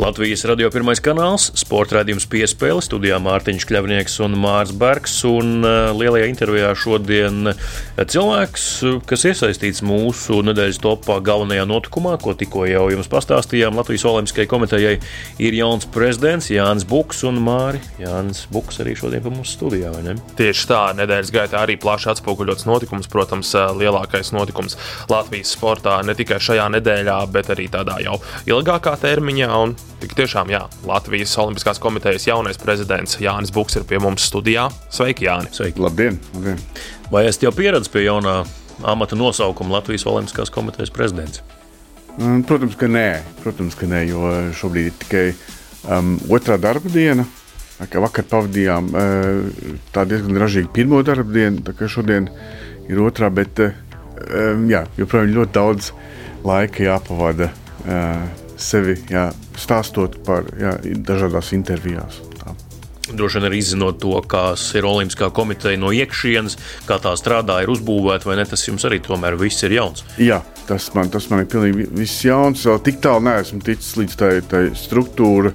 Latvijas radio pirmais kanāls, sporta raidījums piespēle, studijā Mārtiņš Kļavnieks un Mārs Bergs. Un uh, lielajā intervijā šodien cilvēks, kas iesaistīts mūsu nedēļas topā galvenajā notikumā, ko tikko jau jums pastāstījām, Latvijas Olimpiskajai komitejai, ir jauns prezidents Jānis Buks un Māri. Jānis Buks arī šodien pie mums studijā, vai ne? Tieši tā, nedēļas gaitā arī plaši atspoguļots notikums, protams, lielākais notikums Latvijas sportā ne tikai šajā nedēļā, bet arī tādā jau ilgākā termiņā. Un Tik tiešām, jā, Latvijas Olimpiskās komitejas jaunais prezidents Jānis Buks ir pie mums studijā. Sveiki, Jāni! Sveiki. Labdien, labdien! Vai esat jau pieredzējis pie jaunā amata nosaukuma Latvijas Olimpiskās komitejas prezidents? Mm, protams, ka nē, Protams, ka nē jo šobrīd ir tikai um, otrā darba diena. Vakar pavadījām uh, tā diezgan ražīgu pirmo darba dienu, tā kā šodien ir otrā, bet uh, um, jā, joprojām ļoti daudz laika jāpavada. Uh, sevi jā, stāstot par jā, dažādās intervijās. Tā. Droši vien arī izzinot to, kas ir Olimpiskā komiteja no iekšienes, kā tā strādā, ir uzbūvēta, vai ne? Tas jums arī tomēr viss ir jauns. Jā, tas man, tas man ir pilnīgi viss jauns. Vēl tik tālu neesmu ticis līdz tai, tai struktūra,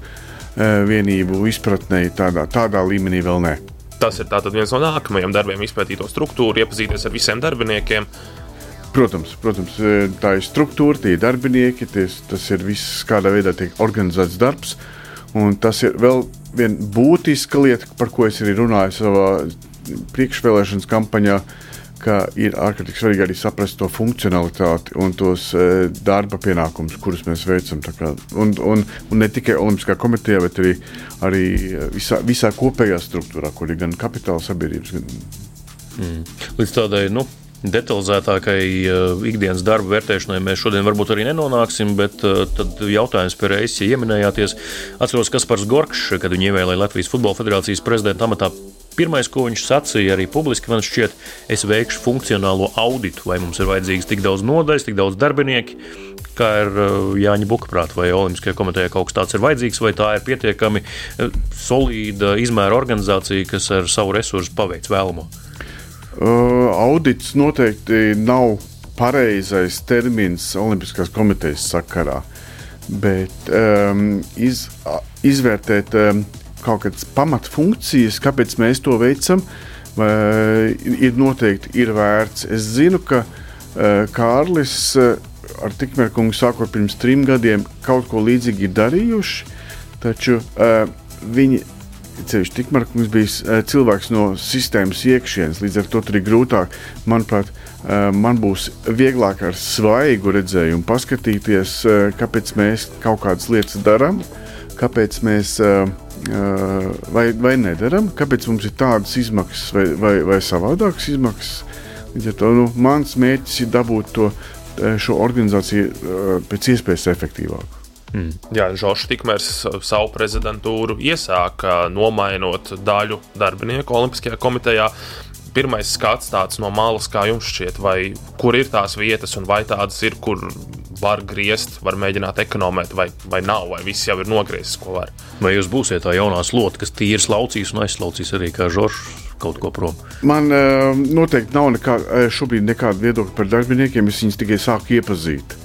eh, vienību izpratnē, tādā, tādā līmenī vēl ne. Tas ir viens no nākamajiem darbiem, izpētīt to struktūru, iepazīties ar visiem darbiniekiem. Protams, protams, e, tā ir struktūra, tie ir darbinieki, ties, tas ir viss, kādā veidā tiek organizēts darbs. Un tas ir vēl viena būtiska lieta, par ko es arī runāju savā priekšvēlēšanas kampaņā, ka ir ārkārtīgi svarīgi arī saprast to funkcionalitāti un tos e, darba pienākumus, kurus mēs veicam. Un, un, un ne tikai Olimpiskā komitejā, bet arī, arī visā, visā kopējā struktūrā, kur ir gan kapitāla sabiedrības. Gan... Mm. Līdz tādai nu, detalizētākai uh, ikdienas darba vērtēšanai mēs šodien varbūt arī nenonāksim, bet uh, tad jautājums par reizes, ja ieminējāties, atceros Kaspars Gorkšs, kad viņu ievēlēja Latvijas Futbola Federācijas prezidenta amatā. Pirmais, ko viņš sacīja arī publiski, man šķiet, es veikšu funkcionālo auditu, vai mums ir vajadzīgs tik daudz nodaļas, tik daudz darbinieku, kā ir uh, Jāņa Bukaprāta, vai Olimpiskajā komitejā kaut kas tāds ir vajadzīgs, vai tā ir pietiekami solīda izmēra organizācija, kas ar savu resursu paveic vēlamo. Audits noteikti nav pareizais termins Olimpiskās komitejas sakarā, bet um, iz, izvērtēt um, kaut kādas pamatfunkcijas, kāpēc mēs to veicam, uh, ir noteikti ir vērts. Es zinu, ka uh, Kārlis uh, ar Tikmēru kungu sākot pirms trim gadiem kaut ko līdzīgu ir darījuši, taču uh, viņi Ceļš tikmēr mums bija eh, cilvēks no sistēmas iekšienes, līdz ar to tur ir grūtāk. Manuprāt, eh, man būs vieglāk ar svaigu redzējumu paskatīties, eh, kāpēc mēs kaut kādas lietas darām, kāpēc mēs vai, vai nedaram, kāpēc mums ir tādas izmaksas vai, vai, vai savādākas izmaksas. Līdz ar to nu, mans mērķis ir dabūt to, šo organizāciju pēc iespējas efektīvāku. Mm. Jā, Žoržs Tikmērs savu prezidentūru iesāka nomainot daļu darbinieku Olimpiskajā komitejā. Pirmais skats tāds no malas, kā jums šķiet, vai kur ir tās vietas, un vai tādas ir, kur var griezt, var mēģināt ekonomēt, vai, vai nav, vai viss jau ir nogriezis, ko var. Vai jūs būsiet tā jaunā slota, kas tīri slaucīs un aizslaucīs arī kā Žoržs? Kaut ko prom. Man uh, noteikti nav nekā, šobrīd nekāda viedokļa par darbiniekiem. Es viņus tikai sāku iepazīt.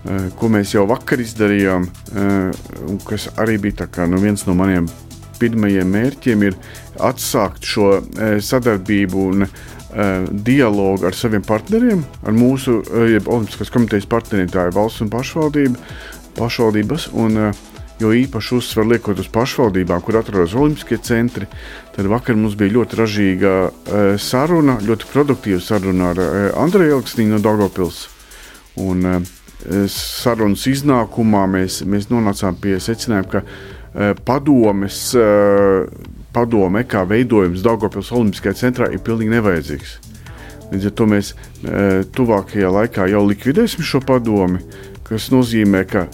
Eh, ko mēs jau vakar izdarījām, eh, un kas arī bija kā, nu, viens no maniem pirmajiem mērķiem, ir atsākt šo eh, sadarbību un dialogu ar saviem partneriem, ar mūsu Olimpiskās komitejas partneriem, tā ir valsts un pašvaldība, pašvaldības. Un, jo īpaši uzsver liekot uz pašvaldībām, kur atrodas Olimpiskie centri. Tad vakar mums bija ļoti ražīga saruna, ļoti produktīva saruna ar Andreju Elksniņu no Dārgopils. Un, sarunas iznākumā mēs, mēs nonācām pie secinājuma, ka uh, padomes, uh, padome kā veidojums Daugopils Olimpiskajā centrā ir pilnīgi nevajadzīgs. Līdz ar to mēs uh, tuvākajā laikā jau likvidēsim šo padomi, kas nozīmē, ka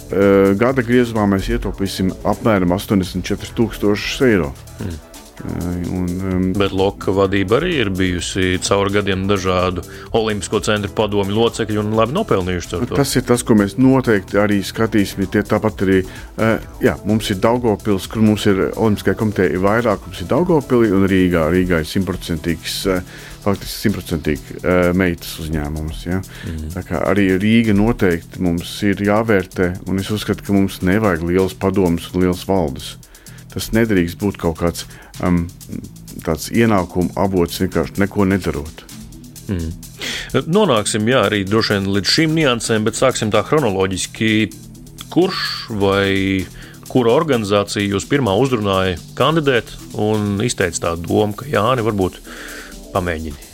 gada griezumā mēs ietaupīsim apmēram 84,000 eiro. Mm. Un, Um, Bet Loka vadība arī ir bijusi cauri gadiem dažādu Olimpisko centru padomu locekļu un labi nopelnījuši. Tas ir tas, ko mēs noteikti arī skatīsimies. Tie tāpat arī uh, jā, mums ir Daugopils, kur mums ir Olimpiskajā komitejā ir vairāk, mums ir Daugopilī un Rīgā. Rīgā ir simtprocentīgs. Uh, faktiski simtprocentīgi uh, meitas uzņēmums. Ja? Mm. Tā kā arī Rīga noteikti mums ir jāvērtē, un es uzskatu, ka mums nevajag liels padomus un liels valdes. Tas nedrīkst būt kaut kāds um, tāds ienākumu avots vienkārši neko nedarot. Mm. Nonāksim jā, arī droši vien līdz šīm niansēm, bet sāksim tā chronoloģiski. Kurš vai kura organizācija jūs pirmā uzrunāja kandidēt un izteica tādu domu, ka Jāni varbūt pamēģini?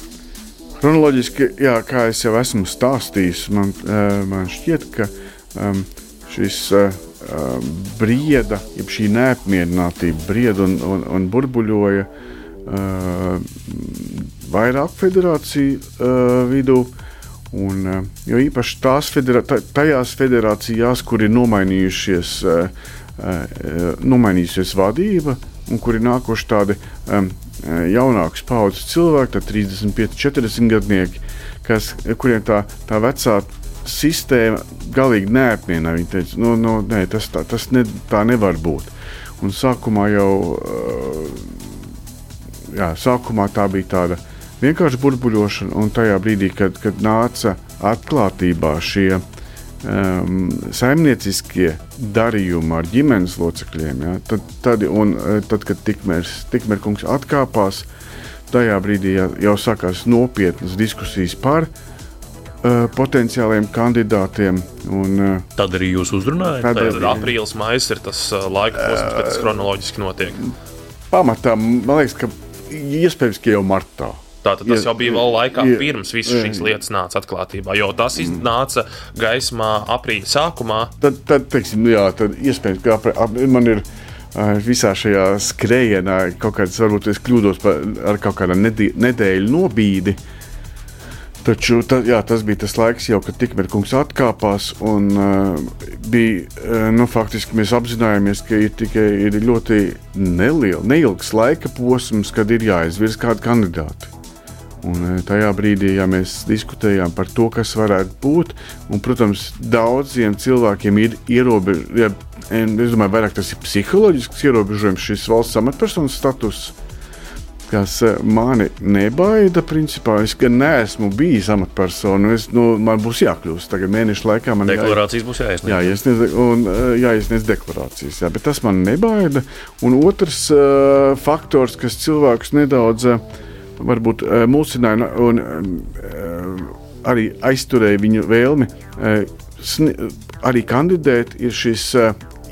Chronoloģiski, jā, kā jau esmu stāstījis, man, eh, man šķiet, ka um, šis uh, brieda, jeb šī neapmierinātība brieda un, un, un burbuļoja uh, vairāk federāciju uh, vidū. Un, jo īpaši tās federā, tajās federācijās, kur ir nomainījušies, nomainījusies vadība un kur ir nākuši tādi jaunākas paudzes cilvēki, 35, 40 gadnieki, kas, kuriem tā, tā vecā sistēma galīgi neapmienā. Viņi teica, nu, nu, nē, tas, tā, tas ne, tā nevar būt. Un sākumā jau jā, sākumā tā bija tāda vienkārši burbuļošana, un tajā brīdī, kad, kad nāca atklātībā šie um, saimnieciskie darījumi ar ģimenes locekļiem, ja, tad, tad, un, tad, kad tikmērs, tikmēr atkāpās, tajā brīdī jau, jau sākās nopietnas diskusijas par uh, potenciāliem kandidātiem. Un, uh, tad arī jūs uzrunājat? Tad, tad aprīlis, maijs ir tas uh, laika posms, kad tas kronoloģiski notiek. Pamatā man liekas, ka iespējams, ka jau martā. Tātad tas jau bija vēl laikā ja, pirms visas šīs lietas nāca atklātībā, jo tas nāca gaismā aprīļa sākumā. Tad, tad teiksim, jā, tad iespējams, ka ap, ap, man ir visā šajā skrējienā kaut kāds, varbūt es kļūdos par, ar kaut kādu nedēļu nobīdi. Uh, Taču ta, jā, tas bija tas laiks, jau, kad Tikmēr-kungs atkāpās. Un, uh, bija, uh, nu, faktiski mēs apzinājāmies, ka ir tikai ir ļoti neliela, neilgs laika posms, kad ir jāizvirz kādi kandidāti. Un uh, tajā brīdī, ja mēs diskutējām par to, kas varētu būt, un, protams, daudziem cilvēkiem ir ierobežojums, ja, es domāju, vairāk tas ir psiholoģisks ierobežojums, šis valsts amatpersonas status kas eh, mani nebaida. Principā es gan neesmu bijis amatpersona. Es, nu, man būs jākļūst. Tagad mēneša laikā man deklarācijas jā, būs jāiesniedz. Jāiesniedz, un, eh, jāiesniedz deklarācijas. Jā, bet tas man nebaida. Un otrs uh, faktors, kas cilvēkus nedaudz uh, varbūt, uh, mulsināja un arī aizturēja viņu vēlmi arī kandidēt, ir šis.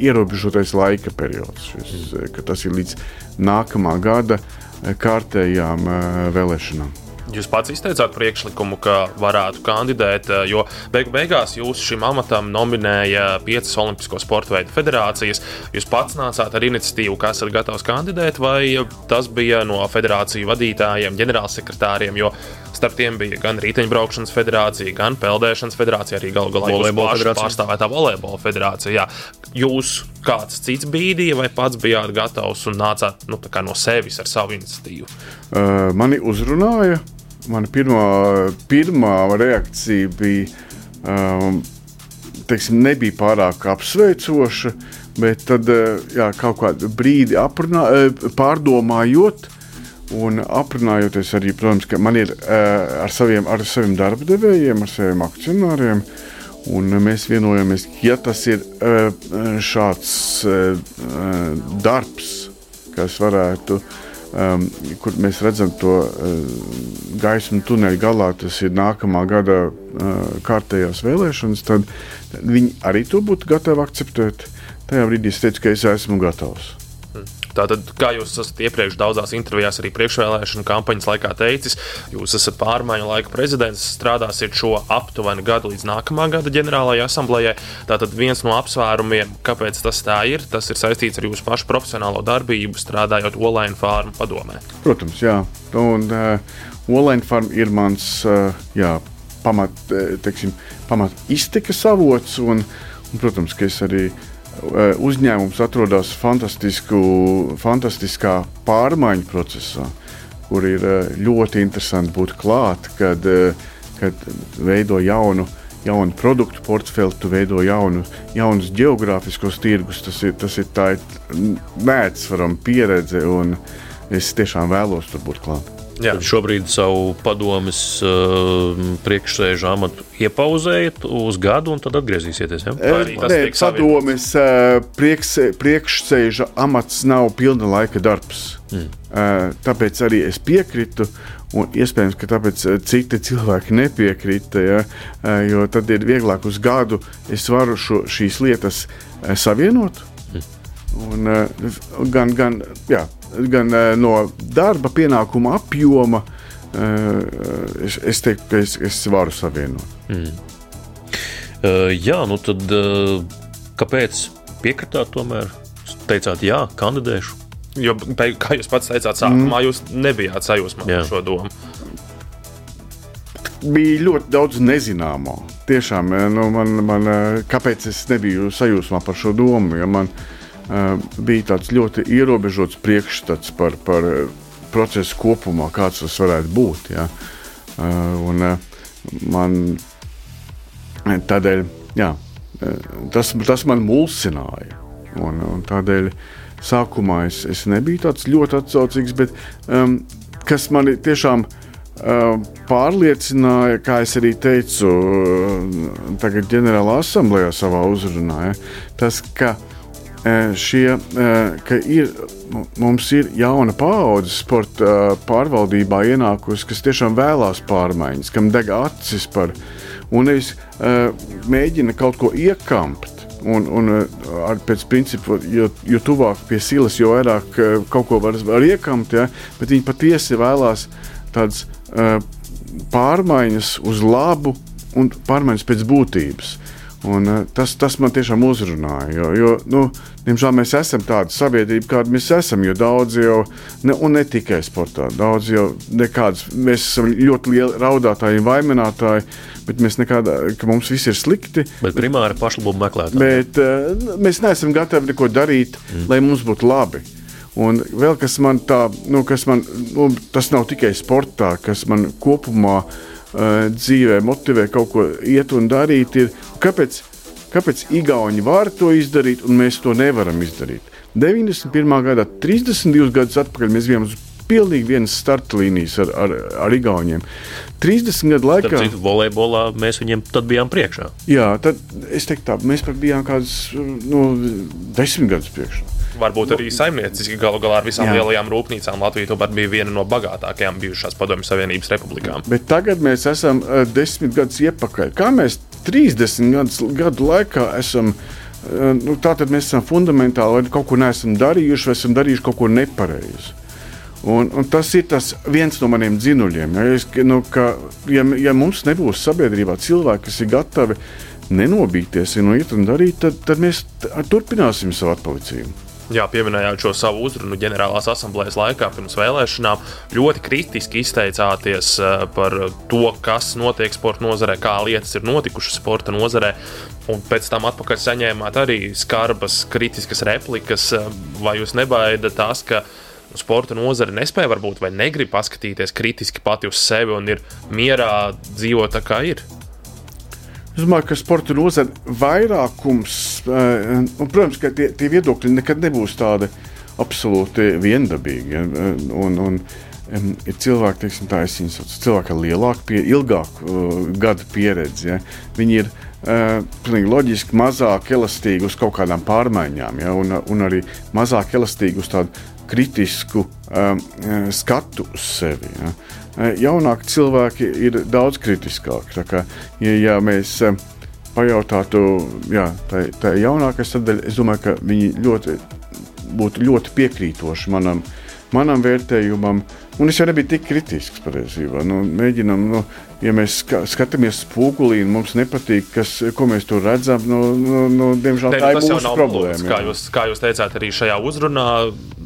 Ierobežotais laika periods. Šis, tas ir līdz nākamā gada uh, kārtējām eh, vēlēšanām. Jūs pats izteicāt priekšlikumu, ka varētu kandidēt, eh, jo beigu beigās jūs šim amatam nominēja piecas Olimpisko sporta veidu federācijas. Jūs pats nācāt ar iniciatīvu, kas esat gatavs kandidēt, vai tas bija no federāciju vadītājiem, ģenerālsekretāriem, jo starp tiem bija gan riteņbraukšanas federācija, gan peldēšanas federācija, arī galu galā pārstāvētā volejbola federācija. Jā. Jūs kāds cits bīdīja, vai pats bijāt gatavs un nācāt nu, no sevis ar savu iniciatīvu? Uh, mani uzrunāja. Mana pirmā, pirmā reakcija bija, um, teiksim, nebija pārāk apsveicoša, bet tad uh, jā, kaut kādu brīdi aprunā, uh, pārdomājot, un aprunājoties arī, protams, ka man ir uh, ar, saviem, ar saviem darba devējiem, ar saviem akcionāriem. Uh, Un mēs vienojamies, ka ja tas ir eh, šāds eh, darbs, kas varētu, um, kur mēs redzam to uh, gaismu tuneļa galā, tas ir nākamā gada uh, kārtējās vēlēšanas, tad viņi arī to būtu gatavi akceptēt. Tajā brīdī es teicu, ka es esmu gatavs. Tātad, kā jūs esat iepriekš daudzās intervijās, arī priekšvēlēšana kampaņas laikā teicis, jūs esat pārmaiņu laika prezidents, strādāsiet šo aptuveni gadu līdz nākamā gada ģenerālajai asamblējai. Tātad viens no apsvērumiem, kāpēc tas tā ir, tas ir saistīts ar jūsu pašu profesionālo darbību, strādājot Olaina farmu padomē. Protams, jā. Un uh, Olaina farma ir mans uh, jā, pamat, uh, teiksim, pamat iztikas avots, un, un, protams, ka es arī esmu Eh, uzņēmums atrodas fantastiskā pārmaiņu procesā. kur ir eh, ļoti interesanti būt klāt, kad, eh, kad veido jaunu, jaunu produktu portfeli, tu veido jaunu, jaunus geogrāfiskos tirgus. Tas ir, tas ir tā neatsverama pieredze, un es tiešām vēlos tur būt klāt. Jā. Tad šobrīd savu padomus uh, priekšsēžu amatu iepauzējat uz gadu, un tad atgriezīsieties. Ja? Nē, padomus uh, priekš, priekšsēža amats nav pilna laika darbs. Mm. Uh, tāpēc arī es piekrītu. Un iespējams, ka tāpēc citi cilvēki nepiekrita, ja, jo tad ir vieglāk uz gadu es varu šo, šīs lietas savienot. Mm. Un, gan, gan, jā, gan uh, no darba pienākuma apjoma, uh, es, es teiktu, ka es, es varu savienot. Mm. Uh, jā, nu tad uh, kāpēc piekritāt tomēr? Teicāt, jā, kandidēšu. Jo, kā jūs pats teicāt, sākumā mm. jūs nebijāt sajūsmā par šo domu. Bija ļoti daudz nezināmo. Tiešām, nu, man, man, kāpēc es nebiju sajūsmā par šo domu? Ja man, uh, Eh, bija tāds ļoti ierobežots priekšstats par, par eh, procesu kopumā, kāds tas varētu būt. Ja? Eh, un man tādēļ, jā, tas, tas man mulsināja. Un, un tādēļ sākumā es, es nebiju tāds ļoti atsaucīgs, bet um, kas man tiešām uh, pārliecināja, kā es arī teicu, uh, tagad ģenerālā asamblējā savā uzrunā, ja, tas, ka uh, šie, ka ir, mums ir jauna paudze sporta pārvaldībā ienākusi, kas tiešām vēlās pārmaiņas, kam deg acis par, un nevis mēģina kaut ko iekampt. Un, un ar pēc principa, jo, jo tuvāk pie silas, jo vairāk kaut ko var, var iekamt, ja, bet viņi patiesi vēlās tādas uh, pārmaiņas uz labu un pārmaiņas pēc būtības. Un, uh, tas, tas man tiešām uzrunāja. Jo, jo, nu, diemžēl mēs esam tāda sabiedrība, kāda mēs esam. Daudz jau, ne, un ne tikai sportā, daudz jau nekādas, mēs esam ļoti lieli raudātāji vaininātāji, bet mēs nekādā, ka mums viss ir slikti. Bet primāri pašlabumu meklētāji. Bet uh, mēs neesam gatavi neko darīt, mm. lai mums būtu labi. Un vēl kas man tā, nu, kas man, nu, tas nav tikai sportā, kas man kopumā uh, dzīvē motivē kaut ko iet un darīt, ir kāpēc, kāpēc Igauni var to izdarīt un mēs to nevaram izdarīt. 91. gadā, 32 gadus atpakaļ, mēs bijām uz pilnīgi vienas starta līnijas ar, ar, ar Igauniem. 30 gadu laikā. Citu, volejbolā mēs viņiem tad bijām priekšā. Jā, tad es teiktu, tā, mēs pat bijām kādus nu, desmit gadus priekšā varbūt arī saimnieciski galu galā ar visām Jā. lielajām rūpnīcām. Latvija tomēr bija viena no bagātākajām bijušās Padomju Savienības republikām. Bet tagad mēs esam uh, desmit gadus iepakaļ. Kā mēs 30 gadus, gadu laikā esam? Uh, nu, Tātad mēs esam fundamentāli kaut ko neesam darījuši, vai esam darījuši kaut ko nepareizi. Un, un tas ir tas viens no maniem dzinuļiem. Ja, es, nu, ka, ja, ja mums nebūs sabiedrībā cilvēki, kas ir gatavi nenobīties un iet un darīt, tad, tad mēs turpināsim savu atpalicību. Jā, pieminējāt šo savu uzrunu ģenerālās asamblejas laikā pirms vēlēšanām. Ļoti kritiski izteicāties eh, par to, kas notiek sporta nozarē, kā lietas ir notikušas sporta nozarē. Un pēc tam atpakaļ saņēmāt arī skarbas, kritiskas replikas. Vai jūs nebaidat tās, ka sporta nozare nespēja varbūt vai negrib paskatīties kritiski pati uz sevi un ir mierā dzīvot tā, kā ir? Es domāju, ka sporta nozare vairākums, uh, un, protams, ka tie, tie viedokļi nekad nebūs tādi absolūti viendabīgi. Ja, un, un, ir cilvēki, teiksim, tā, sauc, cilvēki ar lielāku, pie, ilgāku uh, gadu pieredzi. Ja. Viņi ir uh, loģiski mazāk elastīgi uz kaut kādām pārmaiņām, ja, un, un arī mazāk elastīgi uz tādu kritisku um, skatu uz sevi. Ja. Eh, jaunāki cilvēki ir daudz kritiskāki. Kā, ja, ja mēs eh, pajautātu jā, tā, tā jaunākā sadaļa, es domāju, ka viņi ļoti, būtu ļoti piekrītoši manam, manam vērtējumam. Un es jau nebiju tik kritisks patiesībā. Nu, mēģinam, nu, ja mēs ska, skatāmies spogulī un mums nepatīk, kas, ko mēs tur redzam, nu, nu, nu, diemžēl ne, tā ir mūsu problēma. Kā jūs, kā jūs teicāt arī šajā uzrunā,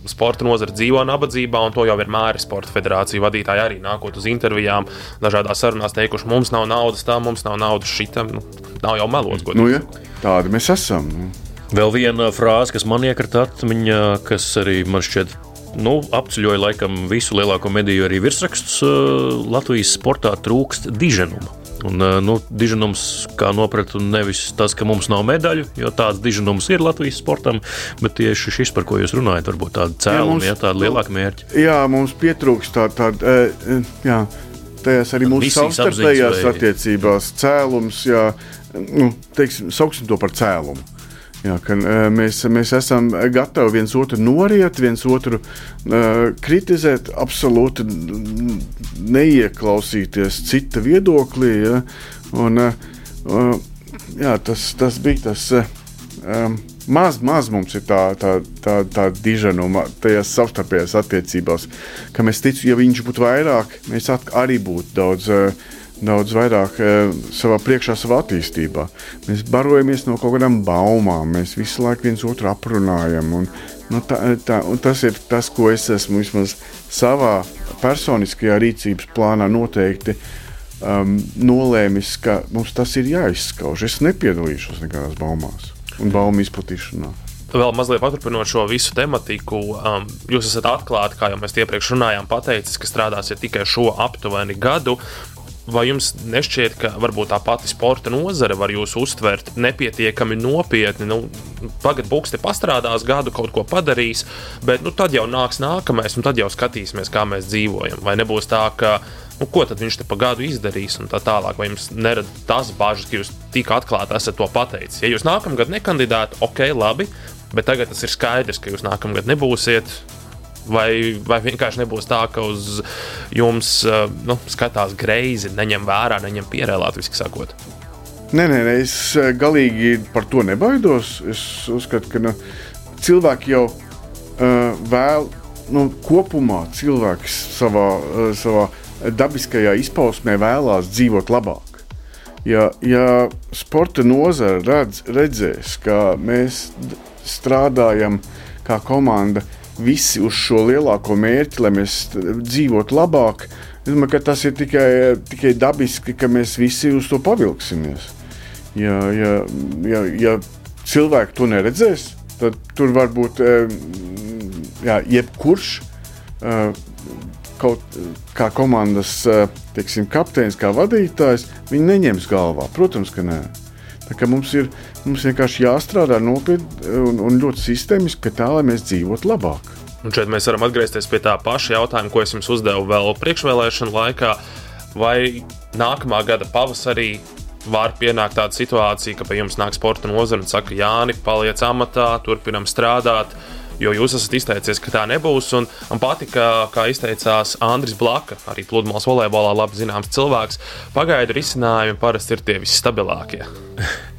sporta nozara dzīvo nabadzībā, un to jau vienmēr ir Sporta federācija vadītāji arī nākot uz intervijām, dažādās sarunās teikuši, mums nav naudas tam, mums nav naudas šitam. Nu, nav jau melots, godīgi. Nu, ja, tādi mēs esam. Nu. Vēl viena frāze, kas man iekrita atmiņā, kas arī man šķiet nu, apceļoja laikam visu lielāko mediju arī virsrakstus. Latvijas sportā trūkst diženuma. Un, nu, diženums kā nopratu nevis tas, ka mums nav medaļu, jo tāds diženums ir Latvijas sportam, bet tieši šis, par ko jūs runājat, varbūt tāda cēluma, ja, tāda lielāka mērķa. Jā, mums pietrūkst tāda, tā, jā, tajās arī mūsu savstarpējās vai... attiecībās cēlums, jā, nu, teiksim, sauksim to par cēlumu. Jā, ka, mēs, mēs esam gatavi viens otru noriet, viens otru uh, kritizēt, absolūti neieklausīties cita viedoklī. Ja, un, uh, jā, tas, tas bija tas. Um, Maz, maz mums ir tā, tā, tā, tā diženuma tajās savstarpējās attiecībās, ka mēs ticam, ja viņš būtu vairāk, mēs arī būtu daudz uh, daudz vairāk e, savā priekšā, savā attīstībā. Mēs barojamies no kaut kādām baumām, mēs visu laiku viens otru aprunājam. Un, nu, tā, tā, un tas ir tas, ko es esmu vismaz savā personiskajā rīcības plānā noteikti um, nolēmis, ka mums tas ir jāizskauž. Es nepiedalīšos nekādās baumās un baumu izplatīšanā vēl mazliet paturpinot šo visu tematiku, um, jūs esat atklāti, kā jau mēs iepriekš runājām, pateicis, ka strādāsiet tikai šo aptuveni gadu. Vai jums nešķiet, ka varbūt tā pati sporta nozare var jūs uztvert nepietiekami nopietni? Nu, Pagaidā, Buks te pastrādās, gadu kaut ko padarīs, bet nu, tad jau nāks nākamais, un tad jau skatīsimies, kā mēs dzīvojam. Vai nebūs tā, ka nu, ko tad viņš te pa gadu izdarīs, un tā tālāk. Vai jums nerada tas bažas, ka jūs tik atklāti esat to pateicis? Ja jūs nākamgad nekandidētu, ok, labi, bet tagad tas ir skaidrs, ka jūs nākamgad nebūsiet. Vai, vai vienkārši nebūs tā, ka uz jums eh, nu, skatās greizi, neņem vērā, neņem pierē, latviešu sakot? Nē, nē, nē, es eh, galīgi par to nebaidos. Es uzskatu, ka nu, cilvēki jau uh, vēl nu, kopumā cilvēks savā, uh, savā dabiskajā izpausmē vēlās dzīvot labāk. Ja, ja sporta nozara redz, redzēs, ka mēs strādājam kā komanda, uh, visi uz šo lielāko mērķi, lai mēs dzīvotu labāk. Es domāju, ka tas ir tikai, tikai dabiski, ka mēs visi uz to pavilksimies. Ja, ja, ja, ja cilvēki to neredzēs, tad tur var būt jā, jebkurš eh, kaut kā komandas eh, teiksim, kapteinis, kā vadītājs, viņi neņems galvā. Protams, ka nē. Mums ir mums vienkārši jāstrādā nopietni un, un ļoti sistēmiski, tā lai mēs dzīvotu labāk. Un šeit mēs varam atgriezties pie tā paša jautājuma, ko es jums uzdevu vēl priekšvēlēšanu laikā. Vai nākamā gada pavasarī var pienākt tāda situācija, ka pie jums nāk sporta nozara un saka, Jāni, paliec amatā, turpinam strādāt, jo jūs esat izteicies, ka tā nebūs. Un man patika, kā izteicās Andris Blaka, arī pludmales volejbolā labi zināms cilvēks. Pagaidu risinājumi parasti ir tie visstabilākie.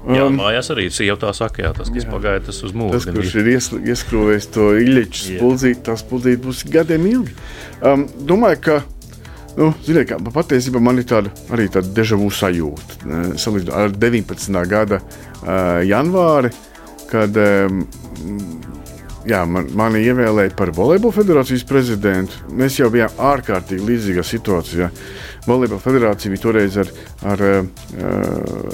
Jā, um, mājās arī jau tā saka, jā, tas, kas pagaida, tas uz mūžu. Tas, kurš ir ies, ieskrūvējis to īļķu spuldzīti, tas spuldzīti būs gadiem ilgi. Um, domāju, ka Nu, ziniet, kā, patiesībā man ir tāda arī tāda dežavu sajūta. Salīdzinot ar 19. gada uh, janvāri, kad um, jā, man, mani ievēlēja par volejbola federācijas prezidentu. Mēs jau bijām ārkārtīgi līdzīgā situācijā. Volejbola federācija bija toreiz ar, ar, uh,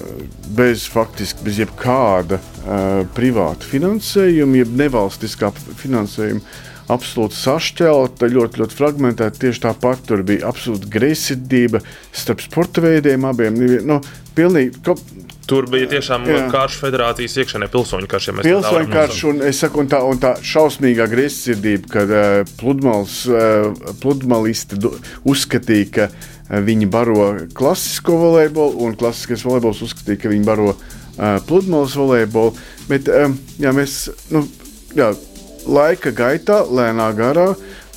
bez, faktiski, bez jebkāda uh, privāta finansējuma, jeb nevalstiskā finansējuma. Absolūti sašķelta, ļoti, ļoti fragmentēta. Tieši tāpat tur bija absolūta greizsirdība starp sporta veidiem abiem. Nu, pilnīgi, Tur bija tiešām karš federācijas iekšēnē, pilsoņu karš. Ja pilsoņu karš, un, saku, un, tā, un tā šausmīgā greizsirdība, kad uh, pludmales, uh, pludmalisti uzskatīja, ka uh, viņi baro klasisko volejbolu, un klasiskais volejbols uzskatīja, ka viņi baro uh, pludmales volejbolu. Bet um, jā, mēs nu, jā, laika gaitā, lēnā garā,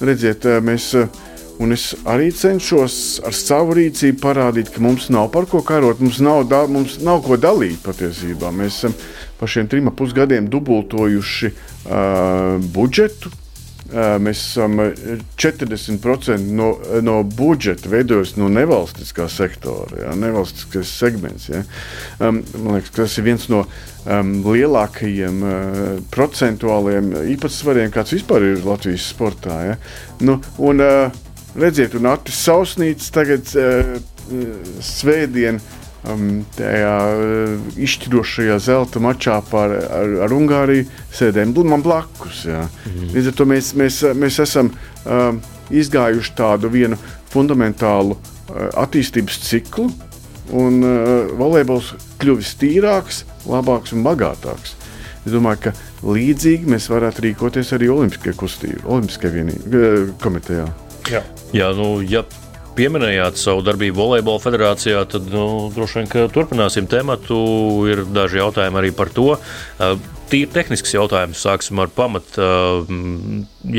redziet, uh, mēs. Uh, Un es arī cenšos ar savu rīcību parādīt, ka mums nav par ko karot, mums nav, da, mums nav ko dalīt patiesībā. Mēs esam par šiem trim pusgadiem dubultojuši uh, budžetu. Uh, mēs esam 40% no, no budžeta veidojas no nevalstiskā sektora, ja, nevalstiskais segments. Ja. Um, man liekas, tas ir viens no um, lielākajiem uh, procentuāliem īpatsvariem, kāds vispār ir Latvijas sportā. Ja. Nu, un, uh, redziet, un Atis Sausnīts tagad uh, svētdien um, tajā uh, izšķirošajā zelta mačā par, ar, ar Ungāriju sēdējām man blakus. Jā. Mhm. Līdz ar to mēs, mēs, mēs esam um, izgājuši tādu vienu fundamentālu uh, attīstības ciklu, un uh, volejbols kļuvis tīrāks, labāks un bagātāks. Es domāju, ka līdzīgi mēs varētu rīkoties arī Olimpiskajā kustībā, Olimpiskajā vienībā, komitejā. Jā, Jā nu, ja pieminējāt savu darbību Volejbola federācijā, tad nu, droši vien turpināsim tematu. Ir daži jautājumi arī par to. Tīri tehnisks jautājums, sāksim ar pamatu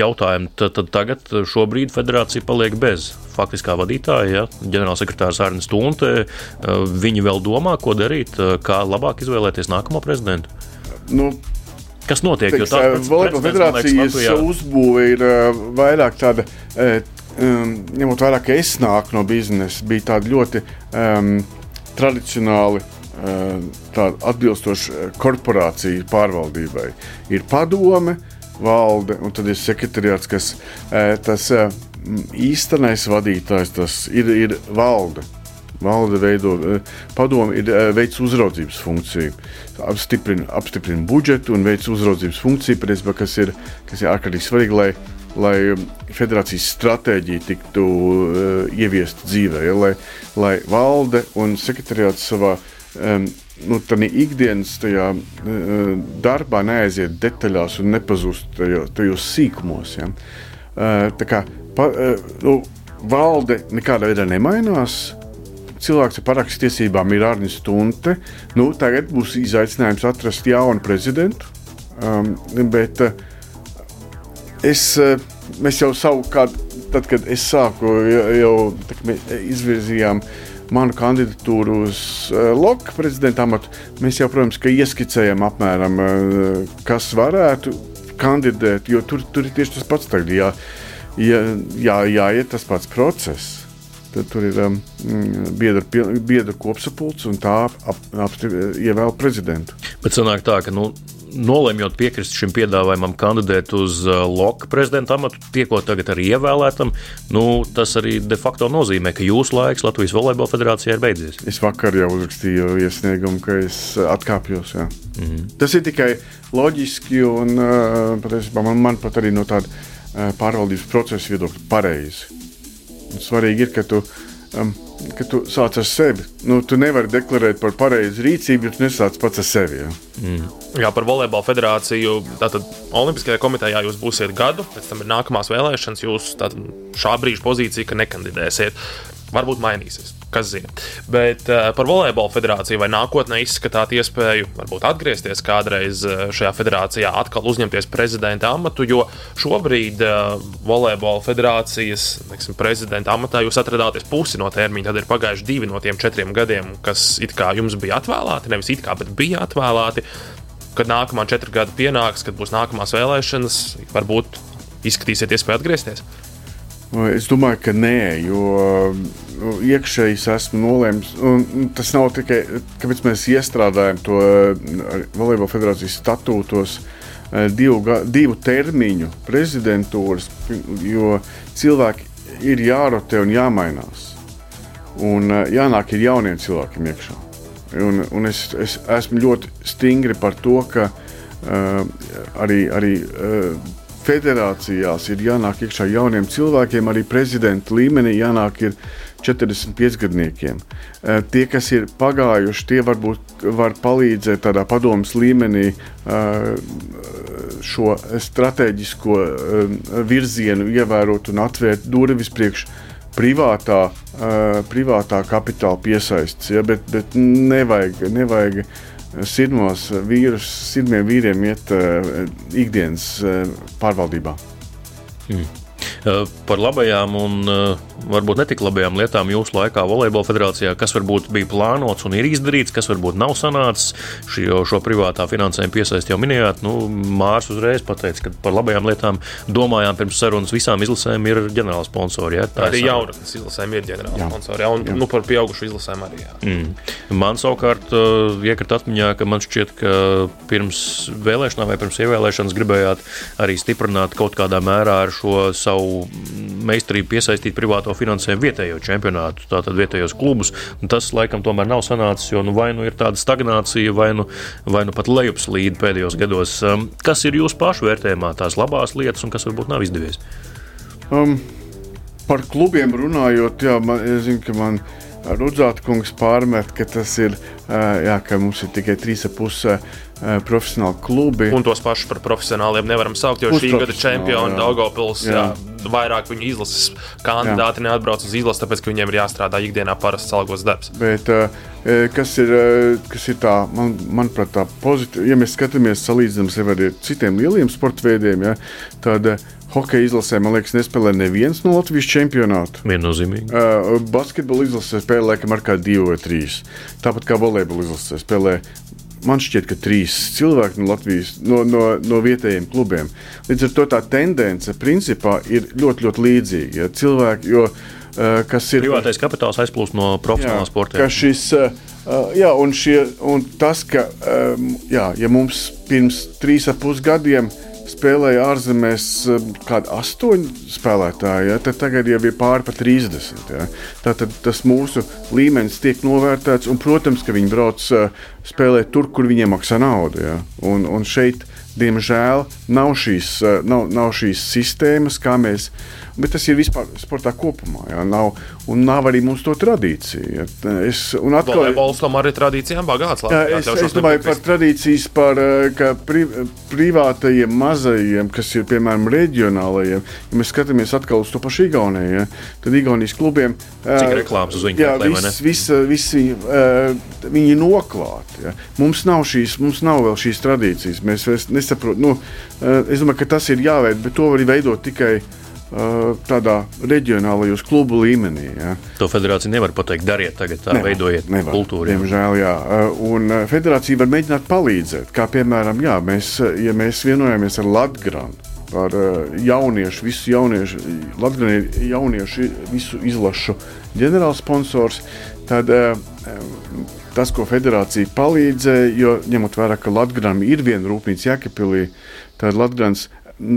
jautājumu. Tad, tad tagad, šobrīd, federācija paliek bez faktiskā vadītāja, ja? ģenerālsekretārs Arnēs Tunte. Viņi vēl domā, ko darīt, kā labāk izvēlēties nākamo prezidentu. Nu, Kas notiek? Teiks, Volejbola federācijas uzbūve ir vairāk tāda um, ņemot vērā, ka es nāku no biznesa, bija tāda ļoti um, tradicionāli. Tāda atbilstoša korporācija pārvaldībai. Ir padome, valde, un tad ir sekretariāts, kas uh, tas uh, īstenais vadītājs tas ir, ir valde. Valde veido, padome ir veids uzraudzības funkciju, apstiprina, apstiprina budžetu un veids uzraudzības funkciju, patiesībā, kas ir, kas ir ārkārtīgi svarīgi, lai lai federācijas stratēģija tiktu uh, ieviesta dzīvē, ja, lai, lai valde un sekretariāts savā um, nu, ikdienas tajā, uh, darbā neaiziet detaļās un nepazust tajos, tajos sīkumos. Ja. Uh, kā pa, uh, nu, valde nekādā veidā nemainās. Cilvēks ar parakstiesībām ir Arnēs Stunte. Nu, tagad būs izaicinājums atrast jaunu prezidentu. Um, bet uh, Es, eh, mēs jau savukārt, tad, kad es sāku, jau izvirzījām manu kandidatūru uz uh, Loka prezidenta amatu. Mēs jau, protams, ieskicējam apmēram, uh, kas varētu kandidēt, jo tur, tur ir tieši tas pats. Tagad, jā, jā, jā, jāiet tas pats process. Tad tur ir um, biedra, biedra kopsapulce un tā ap, ap, ievēl prezidentu. Bet sanāk tā, ka nu, nolemjot piekrist šim piedāvājumam kandidēt uz uh, Loka prezidenta amatu, tiekot tagad arī ievēlētam, nu, tas arī de facto nozīmē, ka jūsu laiks Latvijas Volejbola federācijā ir beidzies. Es vakar jau uzrakstīju iesniegumu, ka es atkāpjos. Jā. Mm -hmm. Tas ir tikai loģiski un uh, patiesībā man, man pat arī no tāda uh, pārvaldības procesa viedokļa pareizi. Svarīgi ir, ka tu um, ka tu sāc ar sevi. Nu, tu nevari deklarēt par pareizu rīcību, ja tu nesāc pats ar sevi. Ja? Mm. Jā, par volejbola federāciju. Tātad Olimpiskajā komitejā jūs būsiet gadu, pēc tam ir nākamās vēlēšanas. Jūs šā brīža pozīcija, ka nekandidēsiet, varbūt mainīsies kas zina. Bet uh, par volejbola federāciju vai nākotnē izskatāt iespēju varbūt atgriezties kādreiz eh, šajā federācijā, atkal uzņemties prezidenta amatu, jo šobrīd uh, volejbola federācijas neksim, prezidenta amatā jūs atradāties pusi no termiņa. Tad ir pagājuši divi no tiem četriem gadiem, kas it kā jums bija atvēlēti, nevis it kā, bet bija atvēlēti. Kad nākamā četru gadu pienāks, kad būs nākamās vēlēšanas, varbūt izskatīsiet iespēju atgriezties. Es domāju, ka nē, jo nu, iekšēji esmu nolēmis. Tas nav tikai tāpēc, ka mēs iestrādājam to Volejbola federācijas statūtos eh, divu, divu termiņu prezidentūras, jo cilvēki ir jārotē un jāmainās. Un eh, jānāk ir jauniem cilvēkiem iekšā. Un, un es, es esmu ļoti stingri par to, ka uh, arī, arī uh, federācijās ir jānāk iekšā jauniem cilvēkiem, arī prezidenta līmenī jānāk ir 45 gadniekiem. Eh, tie, kas ir pagājuši, tie varbūt var palīdzēt tādā padomus līmenī eh, šo strateģisko eh, virzienu ievērot un atvērt durvis priekš privātā, privātā kapitāla piesaistes. Ja, bet, bet nevajag, nevajag sirmos vīrus, sirmiem vīriem iet uh, ikdienas uh, pārvaldībā. Mm. Eh, par labajām un eh, varbūt netik labajām lietām jūsu laikā Volejbola federācijā, kas varbūt bija plānots un ir izdarīts, kas varbūt nav sanācis. Šo, šo privātā finansējuma piesaisti jau minējāt. Nu, Mārs uzreiz pateica, ka par labajām lietām domājām pirms sarunas visām izlasēm ir ģenerāla sponsori. Ja? Tā arī jaunatnes izlasēm ir ģenerāla sponsori, ja? un jā. nu, par pieaugušu izlasēm arī. Jā. Mm. Man savukārt uh, iekrita atmiņā, ka man šķiet, ka pirms vēlēšanām vai pirms ievēlēšanas gribējāt arī stiprināt kaut kādā mērā ar šo savu savu meistarību piesaistīt privāto finansējumu vietējo čempionātu, tātad vietējos klubus. Tas laikam tomēr nav sanācis, jo nu, vai nu ir tāda stagnācija, vai nu, vai nu pat lejupslīde pēdējos gados. Um, kas ir jūsu pašu vērtējumā tās labās lietas un kas varbūt nav izdevies? Um, par klubiem runājot, jā, man, es zinu, ka man Rudzāta kungs pārmet, ka tas ir, jā, ka mums ir tikai 3,5 profesionāli klubi. Un tos pašus par profesionāliem nevaram saukt, jo šī gada čempioni Daugopils, vairāk viņu izlases kandidāti neatbrauc uz izlasi, tāpēc, ka viņiem ir jāstrādā ikdienā parasts algos darbs. Bet, kas ir, kas ir tā, man, manuprāt, tā pozitīva, ja mēs skatāmies salīdzinām sevi ar citiem lieliem sporta veidiem, ja, tad Hokeja izlasē, man liekas, nespēlē neviens no Latvijas čempionāta. Viennozīmīgi. Uh, basketbola izlasē spēlē laikam ar kādu divu vai trīs. Tāpat kā volejbola izlasē spēlē. Man šķiet, ka trīs cilvēki no Latvijas, no, no, no vietējiem klubiem. Līdz ar to tā tendence principā ir ļoti, ļoti līdzīga. Ja? Cilvēki, jo, uh, kas ir. Privātais kapitāls aizplūst no profesionālā sporta. Šis, uh, jā, un, šie, un tas, ka jā, ja mums pirms trīs ap pus gadiem spēlēja ārzemēs eh, kādi astoņi spēlētāji, ja, tad tagad jau ir pāri pa 30. Ja. Tātad tas mūsu līmenis tiek novērtēts, un, protams, ka viņi brauc eh, spēlēt tur, kur viņiem maksā naudu. Ja. Un, un šeit, diemžēl, nav šīs, eh, nav, nav šīs sistēmas, kā mēs bet tas ir vispār sportā kopumā. Jā, nav, un nav arī mums to tradīciju. Jā. Es, un atkal, Volejbols tomēr ir tradīcijām bagāts. Jā, es, es domāju par tradīcijas, par eh, pri, privātajiem mazajiem, kas ir piemēram reģionālajiem. Ja mēs skatāmies atkal uz to pašu Igauniju, ja, tad Igaunijas klubiem Cik reklāmas uz viņu plakāta? Vis, vis, visi, uh, viņi ir noklāti. Ja. Mums, nav šīs, mums nav vēl šīs tradīcijas. Mēs nesaprotam, nu, es domāju, ka tas ir jāveido, bet to var veidot tikai uh, tādā reģionālajos klubu līmenī. Ja. To federācija nevar pateikt, dariet tagad, tā nevar, veidojiet nevar, kultūru. Diemžēl, jā. Un federācija var mēģināt palīdzēt. Kā piemēram, jā, mēs, ja mēs vienojamies ar Latviju par jauniešu, visu jauniešu, Latvijas jauniešu visu izlašu ģenerālsponsors, tad tas, ko federācija palīdzēja, jo ņemot vērā, ka Latvijam ir viena rūpnīca Jēkabīlī, tad Latvijas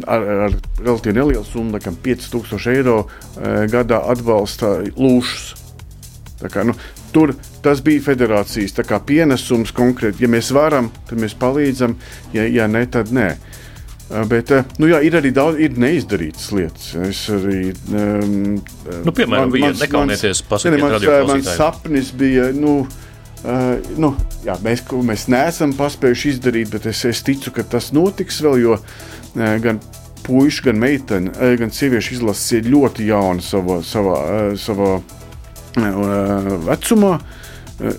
ar, ar relatīvi nelielu summu, laikam 5000 eiro e, gadā atbalsta lūšus. Kā, nu, tur tas bija federācijas kā, pienesums konkrēti. Ja mēs varam, tad mēs palīdzam, ja, ja ne, tad nē. E, bet e, nu, jā, ir arī daudz ir neizdarītas lietas. Es arī, um, nu, piemēram, man, mans, nekaunieties, pasakiet, mans, mans sapnis bija. Nu, Uh, nu, jā, mēs, mēs neesam paspējuši izdarīt, bet es, es ticu, ka tas notiks vēl, jo gan puikas, gan meitene, gan sieviešu izlases ir ļoti jauna savā, savā, savā vecumā.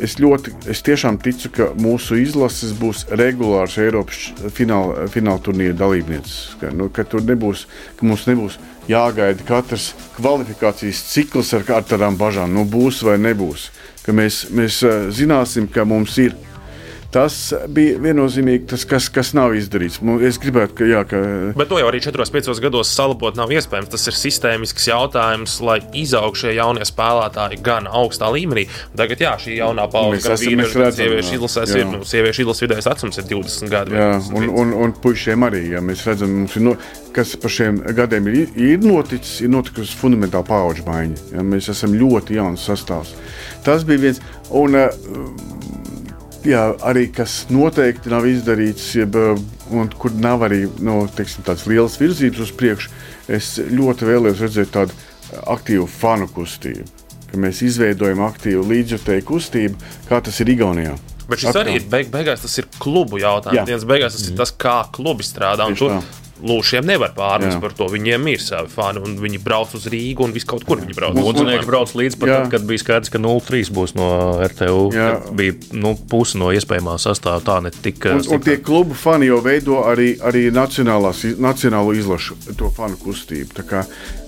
Es ļoti, es tiešām ticu, ka mūsu izlases būs regulārs Eiropas fināla, fināla turnīra dalībnieces. Ka, nu, ka tur nebūs, ka mums nebūs jāgaida katrs kvalifikācijas cikls ar, tādām bažām. Nu, būs vai nebūs. Ka mēs, mēs zināsim, ka mums ir Tas bija viennozīmīgi tas, kas, kas nav izdarīts. Es gribētu, ka. Jā, ka... Bet to jau arī 4-5 gados salabot nav iespējams. Tas ir sistēmisks jautājums, lai izaugtu šie jaunie spēlētāji gan augstā līmenī. Tagad, jā, šī jaunā paudze, vīriešu, gan sieviešu izlasēs, ir, nu, sieviešu izlases vidējais vecums ir 20 gadi. Jā, un, un, un puišiem arī, ja mēs redzam, ir. No, kas par šiem gadiem ir, ir noticis, ir notikusi fundamentāla paudžu maiņa. Ja, mēs esam ļoti jauns sastāvs. Tas bija viens. Un, uh, jā, arī kas noteikti nav izdarīts, jeb, un kur nav arī nu, teiksim, tādas lielas virzības uz priekšu, es ļoti vēlējos redzēt tādu aktīvu fanu kustību. Mēs izveidojam aktīvu līdzjutēju kustību, kā tas ir Igaunijā. Bet šis Atkal. arī ir beig beigās, tas ir klubu jautājums. Jā. Dienas beigās tas ir tas, kā klubi strādā. Tur, Lūšiem nevar pārmest par to. Viņiem ir savi fani, un viņi brauc uz Rīgu un visu kaut kur viņi brauc. Mūziķi brauc līdz pat tad, kad bija skaidrs, ka 0-3 būs no RTU. Bija nu, puse no iespējamā sastāvā. Tā netika. Un, un tie klubu fani jau veido arī, arī nacionālo izlašu to fanu kustību. Tā kā,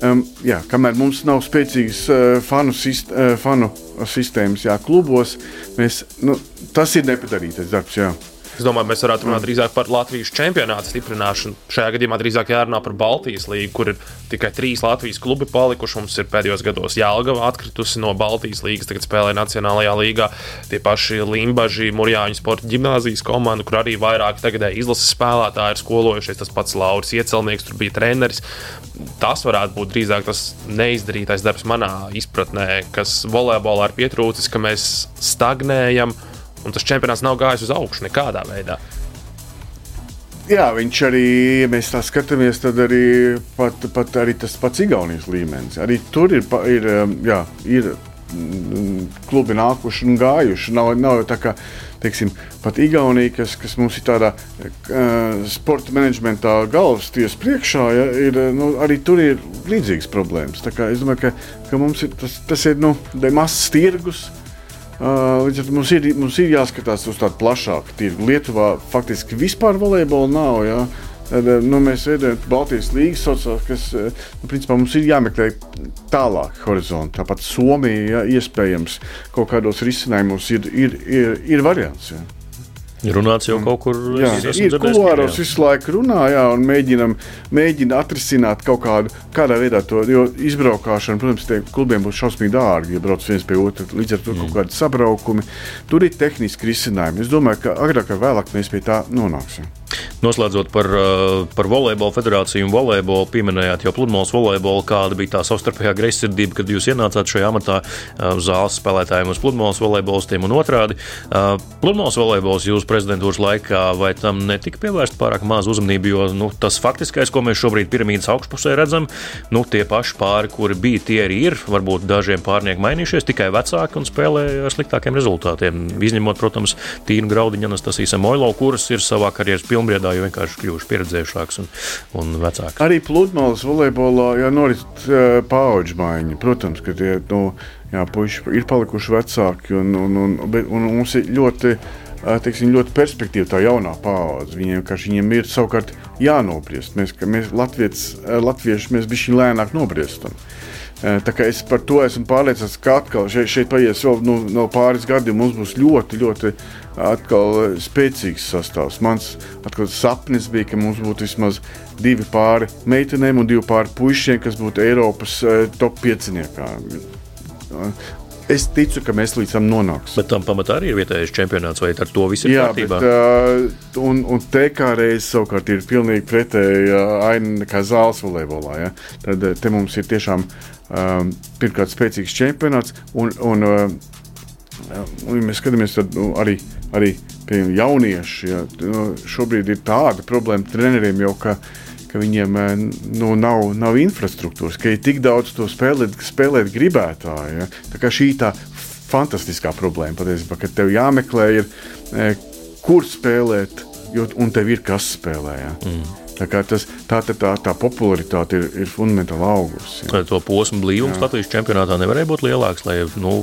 um, jā, kamēr mums nav spēcīgas uh, fanu, sist, uh, fanu sistēmas jā, klubos, mēs, nu, tas ir nepadarītais darbs. Jā. Es domāju, mēs varētu runāt drīzāk par Latvijas čempionāta stiprināšanu. Šajā gadījumā drīzāk jārunā par Baltijas līniju, kur ir tikai trīs Latvijas klubi palikuši. Mums ir pēdējos gados Jālgava atkritusi no Baltijas līnijas, tagad spēlē Nacionālajā līgā. Tie paši Limbaģi, Mūrjāņu sporta ģimnāzijas komanda, kur arī vairāk tagadēji izlases spēlētāji ir skolojušies. Tas pats Lauris Iecelnieks, tur bija treneris. Tas varētu būt drīzāk tas neizdarītais darbs manā izpratnē, kas volejbolā ir pietrūcis, ka mēs stagnējam un tas čempionāts nav gājis uz augšu nekādā veidā. Jā, viņš arī, ja mēs tā skatāmies, tad arī, pat, pat arī tas pats Igaunijas līmenis. Arī tur ir, ir, um, jā, ir mm, klubi nākuši un gājuši. Nav, nav tā kā teiksim, pat Igaunija, kas, kas mums ir tādā uh, sporta menedžmentā galvas tiesas priekšā, ja, ir, nu, arī tur ir līdzīgas problēmas. Es domāju, ka, ka mums ir tas, tas ir nu, mazs tirgus. Uh, Līdz ar to mums ir, mums ir jāskatās uz tādu plašāku tirgu. Lietuvā faktiski vispār volejbola nav. Ja? Nu, mēs veidojam Baltijas līnijas sociālās, kas nu, principā, mums ir jāmeklē tālāk horizonti. Tāpat Somija, ja, iespējams, kaut kādos risinājumos ir, ir, ir, ir variants. Ja. Runāts jau kaut kur jā, ir kulāros visu laiku runā, jā, un mēģina atrisināt kaut kādu, kādā veidā to, jo izbraukšana, protams, tie klubiem būs šausmīgi dārgi, ja brauc viens pie otra, līdz ar to mm. kaut kādi sabraukumi. Tur ir tehniski risinājumi. Es domāju, ka agrāk vai vēlāk mēs pie tā nonāksim. Noslēdzot par, uh, par volejbola federāciju un volejbolu, pieminējāt jau pludmales volejbolu, kāda bija tā savstarpējā greizsirdība, kad jūs ienācāt šajā amatā uz zāles spēlētājiem, uz pludmales volejbolistiem un otrādi. Uh, pludmales volejbols jūsu prezidentūras laikā, vai tam netika pievērsta pārāk maz uzmanība, jo nu, tas faktiskais, ko mēs šobrīd piramīdas augšpusē redzam, nu, tie paši pāri, kuri bija, tie arī ir. Varbūt dažiem pārniekiem mainījušies, tikai vecāki un spēlē ar sliktākiem rezultātiem. Izņemot, protams, Tīnu Graudiņu, Anastasiju Moilo, kuras ir savā karjeras pilnbriedā jau vienkārši kļuvuši pieredzējušāks un, un vecāks. Arī pludmales volejbolā jau norit uh, paudžu maiņa. Protams, ka tie nu, jā, puiši ir palikuši vecāki un, un, un, un, un mums ir ļoti. Teiksim, ļoti perspektīva tā jaunā paudze. Viņiem, viņiem ir savukārt jānobriest. Mēs, mēs latvieši, mēs bijām lēnāk nobriestam. Tā kā es par to esmu pārliecināts, ka atkal šeit, šeit paies vēl no, no pāris gadiem, mums būs ļoti, ļoti spēcīgs sastāvs. Mans atkal, sapnis bija, ka mums būtu vismaz divi pāri meitenēm un divi pāri puišiem, kas būtu Eiropas top 5. Es ticu, ka mēs līdz tam nonāksim. Bet tam pamatā arī ir vietējais čempionāts, vai ar to viss ir Jā, kārtībā? Bet, uh, un, un te kā reizes savukārt ir pilnīgi pretēja aina nekā zāles volejbolā. Ja? Tad te mums ir tiešām um, pirmkārt spēcīgs čempionāts un, un uh, Un, ja mēs skatāmies, tad nu, arī, arī jaunieši ja, nu, šobrīd ir tāda problēma treneriem jau, ka, ka viņiem eh, nu, nav, nav infrastruktūras, ka ir tik daudz to spēlēt, spēlēt gribētāju. Ja. Tā kā šī tā fantastiskā problēma patiesībā, ka tev jāmeklē, ir, eh, kur spēlēt, jo, un tev ir kas spēlē. Ja. Mm. Tā, tas, tā, tā, tā, tā popularitāte ir, ir fundamentāli augusi. Ja. To posmu blīvums Latvijas čempionātā nevarēja būt lielāks, lai nu,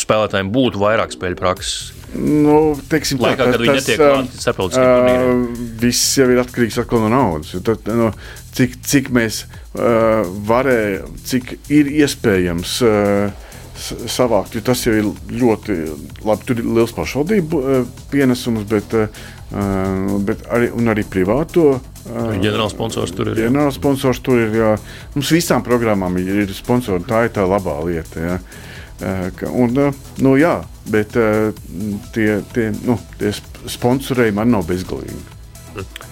spēlētājiem būtu vairāk spēļu prakses. Nu, teiksim, Laikā, tā, kad viņi netiek klāti starptautiskiem turnīriem. Viss jau ir atkarīgs no naudas. Tad, no, cik, cik mēs uh, varējām, cik ir iespējams. Uh, savākt. Tas jau ir ļoti labi. Tur ir liels pašvaldību pienesums, bet, bet arī, arī privāto Ģenerāls sponsors tur ir. Ģenerāls sponsors tur ir. Jā. Mums visām programmām ir, ir sponsori. Tā ir tā labā lieta. Jā. Un, nu, jā, bet tie, tie, nu, tie sponsorēji man nav bezgalīgi.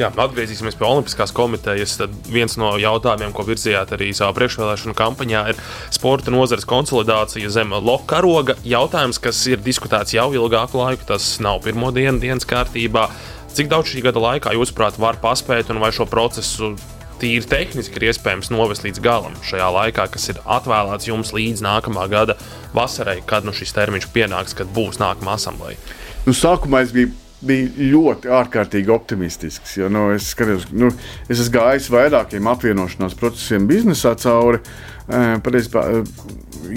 Jā, atgriezīsimies pie Olimpiskās komitejas. Tad viens no jautājumiem, ko virzījāt arī savā priekšvēlēšanu kampaņā, ir sporta nozares konsolidācija zem loka karoga. Jautājums, kas ir diskutēts jau ilgāku laiku, tas nav pirmo dienu dienas kārtībā. Cik daudz šī gada laikā, jūsuprāt, var paspēt un vai šo procesu tīri tehniski ir iespējams novest līdz galam šajā laikā, kas ir atvēlēts jums līdz nākamā gada vasarai, kad nu, šis termiņš pienāks, kad būs nākamā asambleja? Nu, sākumā es biju bija ļoti ārkārtīgi optimistisks. Jo, nu, es, skatījos, nu, es esmu gājis vairākiem apvienošanās procesiem biznesā cauri. Patiesībā,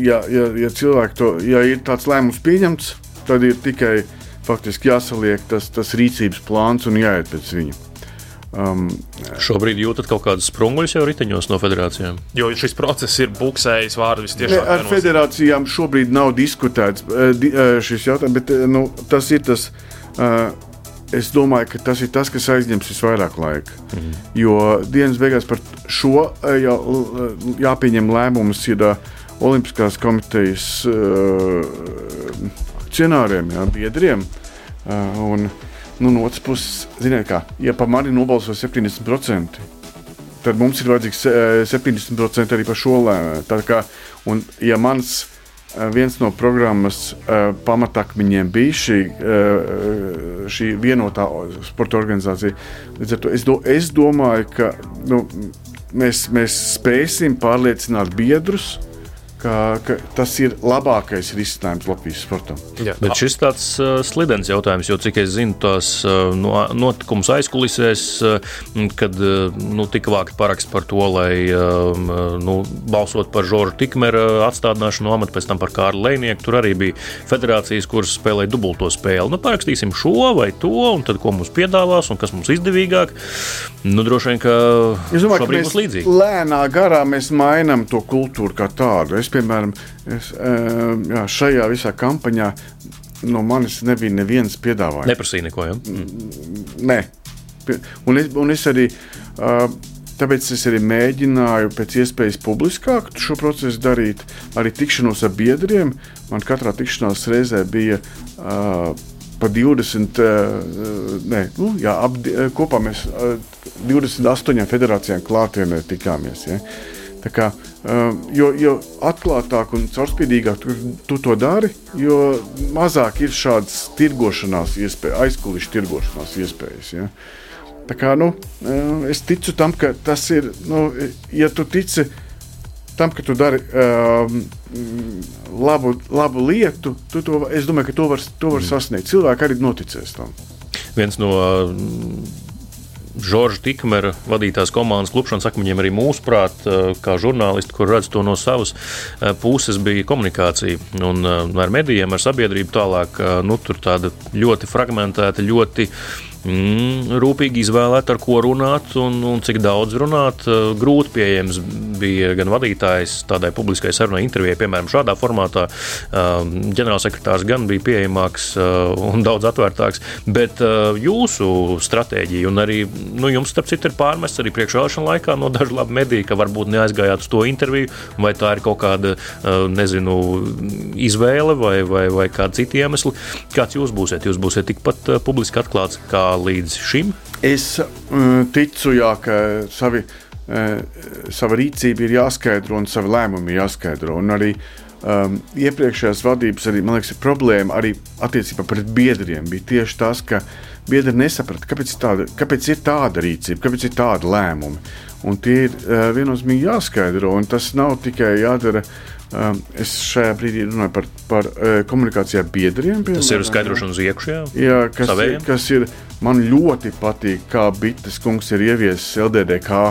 ja, ja, ja cilvēki to, ja ir tāds lēmums pieņemts, tad ir tikai faktiski jāsaliek tas, tas rīcības plāns un jāiet pēc viņa. Um, Šobrīd jūtat kaut kādas sprunguļus jau riteņos no federācijām. Jo šis process ir buksējis vārdu visciešāk. Ar federācijām šobrīd nav diskutēts šis jautājums, bet nu, tas ir tas. Uh, es domāju, ka tas ir tas, kas aizņems visvairāk laika. Mm. Jo dienas beigās par šo jā, jāpieņem lēmums ir Olimpiskās komitejas akcionāriem, jā, biedriem. Un, nu, no otras puses, ziniet, kā, ja par mani nobalso 70%, tad mums ir vajadzīgs 70% arī par šo lēmumu. Un, ja mans viens no programmas uh, pamatakmeņiem bija šī, uh, šī vienotā sporta organizācija. Līdz ar to es, do, es domāju, ka nu, mēs, mēs spēsim pārliecināt biedrus, ka, ka tas ir labākais risinājums Latvijas sportam. Jā. Bet šis tāds uh, slidens jautājums, jo cik es zinu, tās uh, no, notikums aizkulisēs, uh, kad uh, nu, tika vākt paraksts par to, lai um, uh, nu, balsot par Žoržu Tikmera atstādināšanu no amata, pēc tam par Kārlu Leinieku. Tur arī bija federācijas, kuras spēlēja dubulto spēli. Nu, parakstīsim šo vai to, un tad ko mums piedāvās un kas mums izdevīgāk. Nu, droši vien, ka es domāju, ka mēs lēnā garā mēs mainām to kultūru kā tādu. Es piemēram, es, jā, šajā visā kampaņā no manis nebija neviens piedāvājums. Neprasīja neko. Ja? Mm. Nē, un es, un es arī. Tāpēc es arī mēģināju pēc iespējas publiskāk šo procesu darīt. Arī tikšanos ar biedriem. Man katrā tikšanās reizē bija uh, pa 20, uh, ne, nu, jā, ap, kopā mēs uh, 28 federācijām klātienē tikāmies. Ja. Kā, uh, jo, jo atklātāk un caurspīdīgāk tu, tu to dari, jo mazāk ir šādas tirgošanās iespējas, aizkulisku tirgošanās iespējas. Ja? Tā kā, nu, uh, es ticu tam, ka tas ir, nu, ja tu tici tam, ka tu dari uh, labu, labu lietu, to, es domāju, ka to var, to var mm. sasniegt. Cilvēki arī noticēs tam. Viens no uh, Žorža Tikmera vadītās komandas klupšanas akmeņiem arī mūsuprāt, eh, kā žurnālisti, kur redz to no savas eh, puses, bija komunikācija. Un eh, ar medijiem, ar sabiedrību tālāk, nu, tur tāda ļoti fragmentēta, ļoti mm, rūpīgi izvēlēt, ar ko runāt un, un cik daudz runāt. Eh, grūti pieejams bija gan vadītājs tādai publiskai sarunai, intervijai, piemēram, šādā formātā. Eh, ģenerālsekretārs gan bija pieejamāks eh, un daudz atvērtāks, bet jūsu stratēģija un arī nu, jums, starp citu, ir pārmests arī priekšvēlēšana laikā no dažu labu mediju, ka varbūt neaizgājāt uz to interviju, vai tā ir kaut kāda, nezinu, izvēle vai, vai, vai kāda cita iemesla. Kāds jūs būsiet? Jūs būsiet tikpat publiski atklāts kā līdz šim? Es uh, ticu, jā, ka savi, uh, sava rīcība ir jāskaidro un savi lēmumi ir jāskaidro. Un arī um, iepriekšējās vadības arī, liekas, problēma arī attiecībā pret biedriem bija tieši tas, ka biedri nesaprata, kāpēc, tāda, kāpēc ir tāda rīcība, kāpēc ir tāda lēmuma. Un tie ir uh, viennozīmīgi jāskaidro, un tas nav tikai jādara uh, Um, es šajā brīdī runāju par, par uh, komunikāciju ar biedriem. Piemēram, Tas ir skaidrošanas iekšā. Jā, kas, savējiem? ir, kas ir. Man ļoti patīk, kā Bites kungs ir ieviesis LDDK.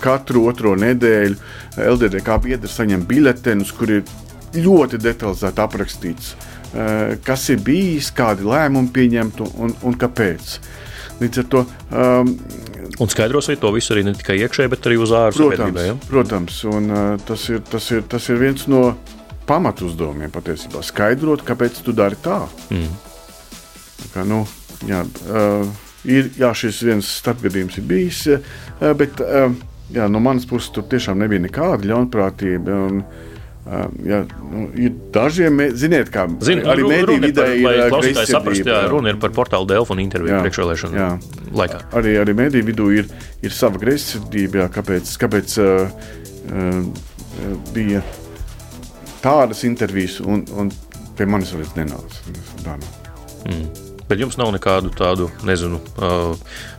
Katru otro nedēļu LDDK biedri saņem biļetenus, kur ir ļoti detalizēti aprakstīts, uh, kas ir bijis, kādi lēmumi pieņemti un, un kāpēc. Līdz ar to um, Un skaidrosiet to visu arī ne tikai iekšēji, bet arī uz ārpusi. Ja? Protams, un uh, tas, ir, tas, ir, tas ir viens no pamatuzdevumiem patiesībā. Skaidrot, kāpēc tu dari tā. Mm. Kā, nu, jā, uh, ir, jā, šis viens starpgadījums ir bijis, uh, bet jā, no manas puses tur tiešām nebija nekāda ļaunprātība. Un, Jā, nu, ir dažiem, ziniet, kā Zin, arī mēdīņu vidē ir klausītāji saprast, jā, runa ir par portālu Delfu un interviju priekšvēlēšanu laikā. Arī, arī mēdīņu vidū ir, ir sava greizsirdība, kāpēc, kāpēc uh, uh, bija tādas intervijas un, un pie manis vēl nenāca. Mm. Bet jums nav nekādu tādu, nezinu, uh,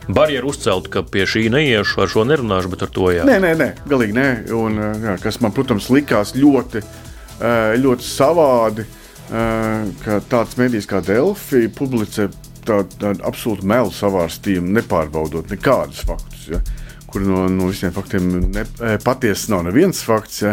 barjeru uzcelt, ka pie šī neiešu, ar šo nerunāšu, bet ar to jā. Nē, nē, nē galīgi nē. Un, jā, kas man, protams, likās ļoti, ļoti savādi, ka tāds medijs kā Delfi publicē tādu tā absolūtu melu savārstījumu, nepārbaudot nekādus faktus. Ja kur no, no visiem faktiem ne, e, patiesi nav neviens fakts, ja,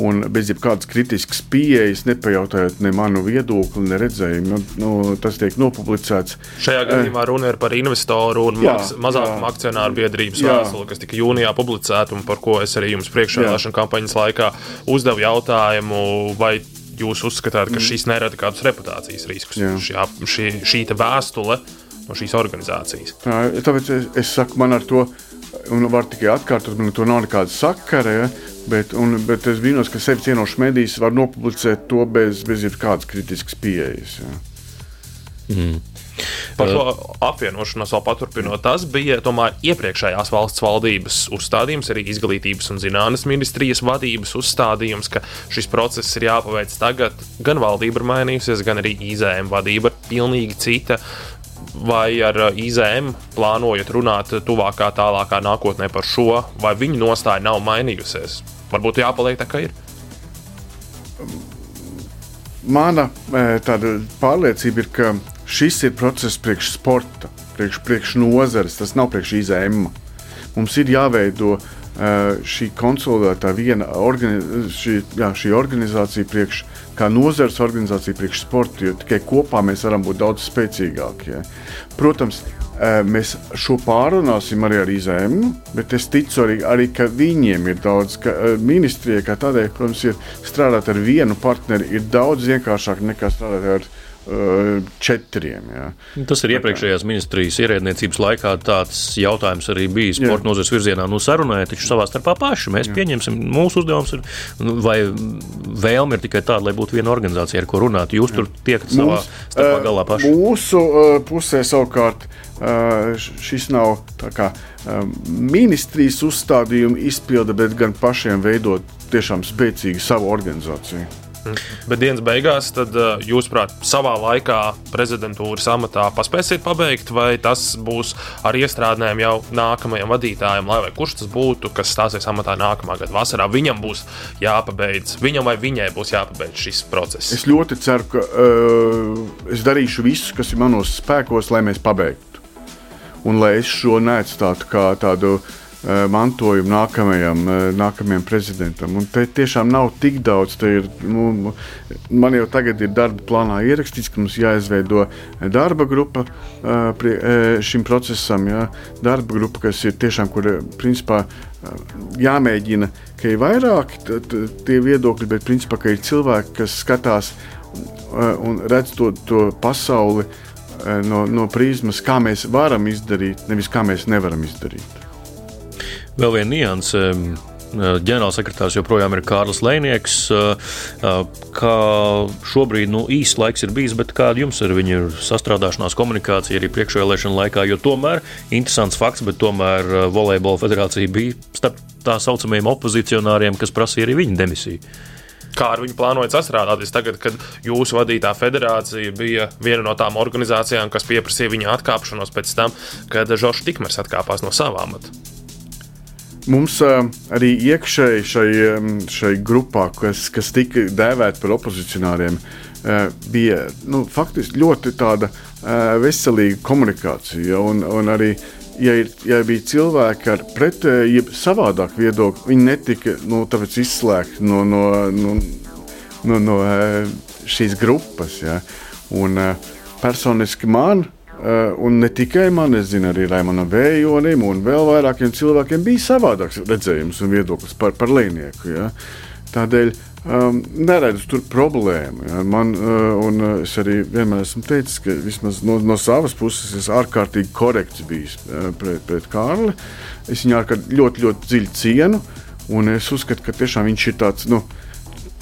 un bez jebkādas kritiskas pieejas, nepajautājot ne manu viedokli, ne redzējumu, nu, tas tiek nopublicēts. Šajā gadījumā runa ir par investoru un jā, mazākumu akcionāru biedrības vēstuli, kas tika jūnijā publicēta un par ko es arī jums priekšvēlēšana kampaņas laikā uzdevu jautājumu, vai jūs uzskatāt, ka mm. šis nerada kādus reputācijas riskus. Jā. Šī, šī, šī vēstule no šīs organizācijas. Tā, tāpēc es, es saku, man ar to, un var tikai atkārtot, man to nav nekāda sakara. Ja? Bet, un, bet es brīnos, ka sevi cienošs medijs var nopublicēt to bez, bez jebkādas kritiskas pieejas. Ja? Mm. Par šo apvienošanos vēl paturpinot, tas bija tomēr iepriekšējās valsts valdības uzstādījums, arī izglītības un zinātnes ministrijas vadības uzstādījums, ka šis process ir jāpaveic tagad. Gan valdība ir mainījusies, gan arī IZM vadība ir pilnīgi cita. Vai ar IZM plānojat runāt tuvākā, tālākā nākotnē par šo, vai viņu nostāja nav mainījusies? Varbūt jāpaliek tā, kā ir. Mana pārliecība ir, ka šis ir process priekš sporta, priekš, priekš nozares, tas nav priekš IZM. Mums ir jāveido šī konsolidētā viena organi šī, jā, šī organizācija, priekš, kā nozares organizācija priekš sporta, jo tikai kopā mēs varam būt daudz spēcīgākie. Ja. Protams, mēs šo pārunāsim arī ar IZM, bet es ticu arī, arī ka viņiem ir daudz, ka ministrijai kā tādai, protams, ir strādāt ar vienu partneri ir daudz vienkāršāk nekā strādāt ar četriem. Jā. Tas ir iepriekšējās ministrijas ierēdniecības laikā tāds jautājums arī bijis sporta nozares virzienā. Nu, sarunājiet taču savā starpā paši. Mēs jā. pieņemsim, mūsu uzdevums ir, nu, vai vēlme ir tikai tāda, lai būtu viena organizācija, ar ko runāt. Jūs jā. tur tiekat savā Mūs, starpā galā paši. Mūsu uh, pusē savukārt šis nav kā, ministrijas uzstādījuma izpilde, bet gan pašiem veidot tiešām spēcīgu savu organizāciju. Bet dienas beigās, tad, eh, jūsuprāt, savā laikā prezidentūras amatā paspēsiet pabeigt, vai tas būs ar iestrādnēm jau nākamajam vadītājam, lai kurš tas būtu, kas stāsies amatā nākamā gada vasarā, viņam būs jāpabeidz, viņam vai viņai būs jāpabeidz šis process. Es ļoti ceru, ka uh, es darīšu visu, kas ir manos spēkos, lai mēs pabeigtu. Un lai es šo neatstātu kā tādu uh, mantojumu nākamajam, eh, nākamajam prezidentam. Un te tiešām nav tik daudz. Ir, nu, man jau tagad ir darba plānā ierakstīts, ka mums jāizveido darba grupa eh, šim procesam. Jā. Darba grupa, kas ir tiešām, kur principā jāmēģina, ka ir vairāk tie viedokļi, bet principā ir cilvēki, kas skatās un redz to, to pasauli no, no prizmas, kā mēs varam izdarīt, nevis kā mēs nevaram izdarīt. Vēl viena nianse. Ģenerālsekretārs joprojām ir Kārlis Lēnieks. Kā šobrīd nu, īsts laiks ir bijis, bet kāda jums ir viņa sastrādāšanās komunikācija arī priekšvēlēšana laikā? Jo tomēr interesants fakts, bet tomēr Volejbola federācija bija starp tā saucamajiem opozicionāriem, kas prasīja arī viņa demisiju kā ar viņu plānojat sastrādāties tagad, kad jūsu vadītā federācija bija viena no tām organizācijām, kas pieprasīja viņa atkāpšanos pēc tam, kad Žoržs Tikmers atkāpās no savām amata. Mums uh, arī iekšēji šai, šai grupā, kas, kas tika dēvēta par opozicionāriem, uh, bija nu, faktiski ļoti tāda uh, veselīga komunikācija. Un, un arī, ja, ir, ja bija cilvēki ar pretēju, ja savādāku viedokli, viņi netika nu, izslēgti no, no, no, no, no šīs grupas. Ja. Un, personiski man Uh, un ne tikai man, es zinu, arī Raimonam Vējonim un vēl vairākiem cilvēkiem bija savādāks redzējums un viedoklis par, par līnieku. Ja? Tādēļ um, neredzu tur problēmu. Ja? Man, uh, un es arī vienmēr esmu teicis, ka vismaz no, no savas puses es ārkārtīgi korekts bijis uh, pret, pret Kārli. Es viņu ārkārtīgi ļoti, ļoti dziļi cienu, un es uzskatu, ka tiešām viņš ir tāds nu,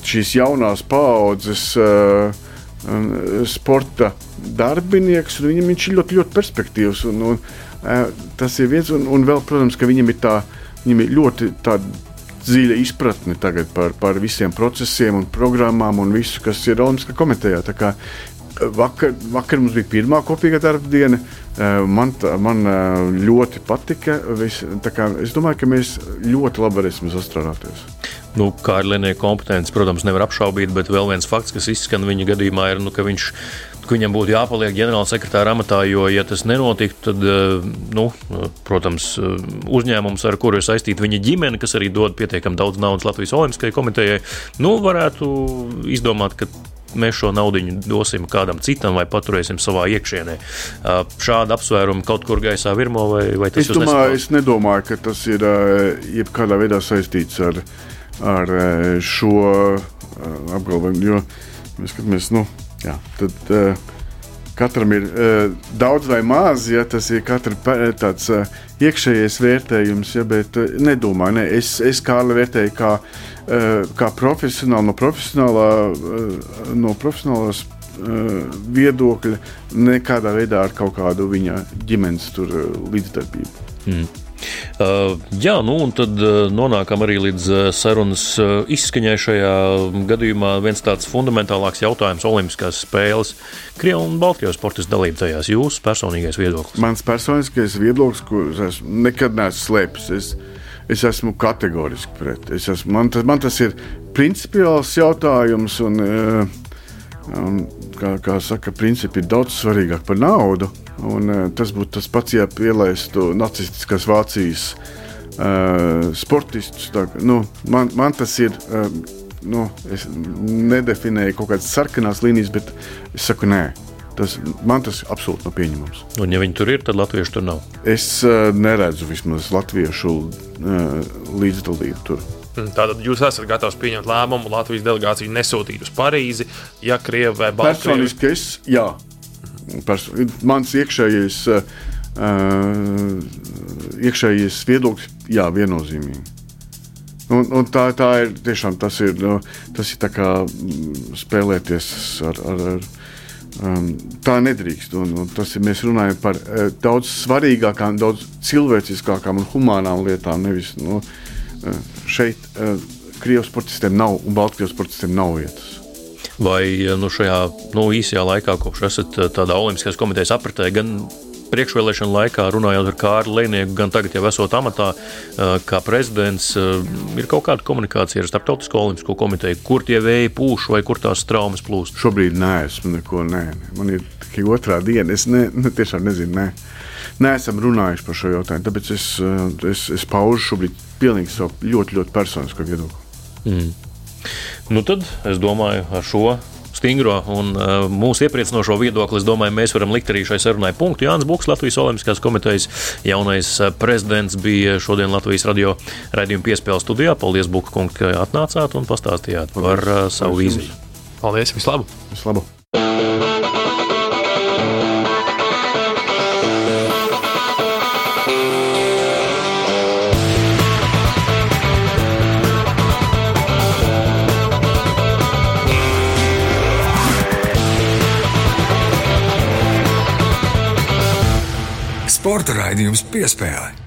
šīs jaunās paaudzes. Uh, sporta darbinieks, un viņam viņš ir ļoti, ļoti perspektīvs. Un, un, tas ir viens, un, un vēl, protams, ka viņam ir, tā, viņam ir ļoti dziļa izpratne par, par visiem procesiem un programmām un visu, kas ir Olimpiskā komitejā. Vakar, vakar mums bija pirmā kopīga darba diena. Man, tā, man ļoti patika. Vis, kā, es domāju, ka mēs ļoti labi varēsim sastrādāties. Nu, kā ar Lenēju kompetenci, protams, nevar apšaubīt, bet vēl viens fakts, kas izskan viņa gadījumā, ir, nu, ka viņš ka viņam būtu jāpaliek ģenerālsekretāra amatā, jo, ja tas nenotiktu, tad, eh, nu, protams, eh, uzņēmums, ar kuru ir saistīta viņa ģimene, kas arī dod pietiekami daudz naudas Latvijas Olimpiskajai komitejai, nu, varētu izdomāt, ka mēs šo naudu dosim kādam citam vai paturēsim savā iekšienē. Eh, Šāda apsvēruma kaut kur gaisā virmo vai, vai tas ir? Es, es nedomāju, ka tas ir jebkādā veidā saistīts ar ar e, šo e, apgalvojumu. Jo mēs skatāmies, nu, jā, tad, e, katram ir uh, daudz vai maz, ja tas ir katra tāds uh, iekšējais vērtējums, ja, bet uh, nedomāju, ne, es, es Kārli vērtēju kā, uh, kā profesionāli no profesionālā, uh, no profesionālās uh, viedokļa, nekādā veidā ar kaut kādu viņa ģimenes tur, uh, līdzdarbību. Mm. Uh, jā, nu un tad uh, nonākam arī līdz uh, sarunas izskaņai šajā gadījumā. Viens tāds fundamentālāks jautājums - Olimpiskās spēles. Krievijas un Baltkrievijas sportistu dalība tajās. Jūsu personīgais viedoklis? Mans personiskais viedoklis, kurus es nekad neesmu slēpis. Es, es esmu kategoriski pret. Es esmu, man, tas, man tas ir principiāls jautājums. Un, um, kā, kā saka, principi ir daudz svarīgāk par naudu. Un, uh, tas būtu tas pats, ja pielaistu nacistiskās Vācijas uh, sportistus. Tā, nu, man, man tas ir. Uh, nu, es nedefinēju kaut kādas sarkanās līnijas, bet es saku, nē. Tas, man tas absolūti nav pieņemams. Un, ja viņi tur ir, tad latviešu tur nav. Es uh, neredzu vismaz latviešu uh, līdzdalību tur. Tātad jūs esat gatavs pieņemt lēmumu Latvijas delegāciju nesūtīt uz Parīzi, ja Krievija vai Baltkrievija. Personiski es, jā, Pers mans iekšējais, uh, iekšējais viedoklis, jā, viennozīmīgi. Un, un tā, tā ir tiešām tas ir, nu, tas ir kā mm, spēlēties ar. ar, ar Um, tā nedrīkst. Un, un tas ir, mēs runājam par uh, daudz svarīgākām, daudz cilvēciskākām un humānām lietām. Nevis, nu, uh, šeit uh, Krievijas sportistiem nav un Baltkrievijas sportistiem nav vietas. Vai nu, šajā nu, īsajā laikā, kopš esat uh, tādā Olimpiskās komitejas apritē, gan priekšvēlēšana laikā, runājot ar Kārlu Lēnieku, gan tagad jau esot amatā, kā prezidents, ir kaut kāda komunikācija ar Startautisko olimpisko komiteju, kur tie vēji pūš vai kur tās traumas plūst? Šobrīd nē, esmu neko, nē. Man ir tikai otrā diena, es ne, ne, tiešām nezinu. Nē. Neesam runājuši par šo jautājumu, tāpēc es, es, es paužu šobrīd pilnīgi savu ļoti, ļoti personisko viedokli. Mm. Nu tad es domāju, ar šo stingro un uh, mūsu iepriecinošo viedokli, es domāju, mēs varam likt arī šai sarunai punktu. Jānis Buks, Latvijas Olimpiskās komitejas jaunais uh, prezidents, bija šodien Latvijas radio raidījuma piespēles studijā. Paldies, Buka kungs, ka atnācāt un pastāstījāt par uh, savu vīziju. Paldies, vislabāk! Vislabāk! Raidījums piespēlē.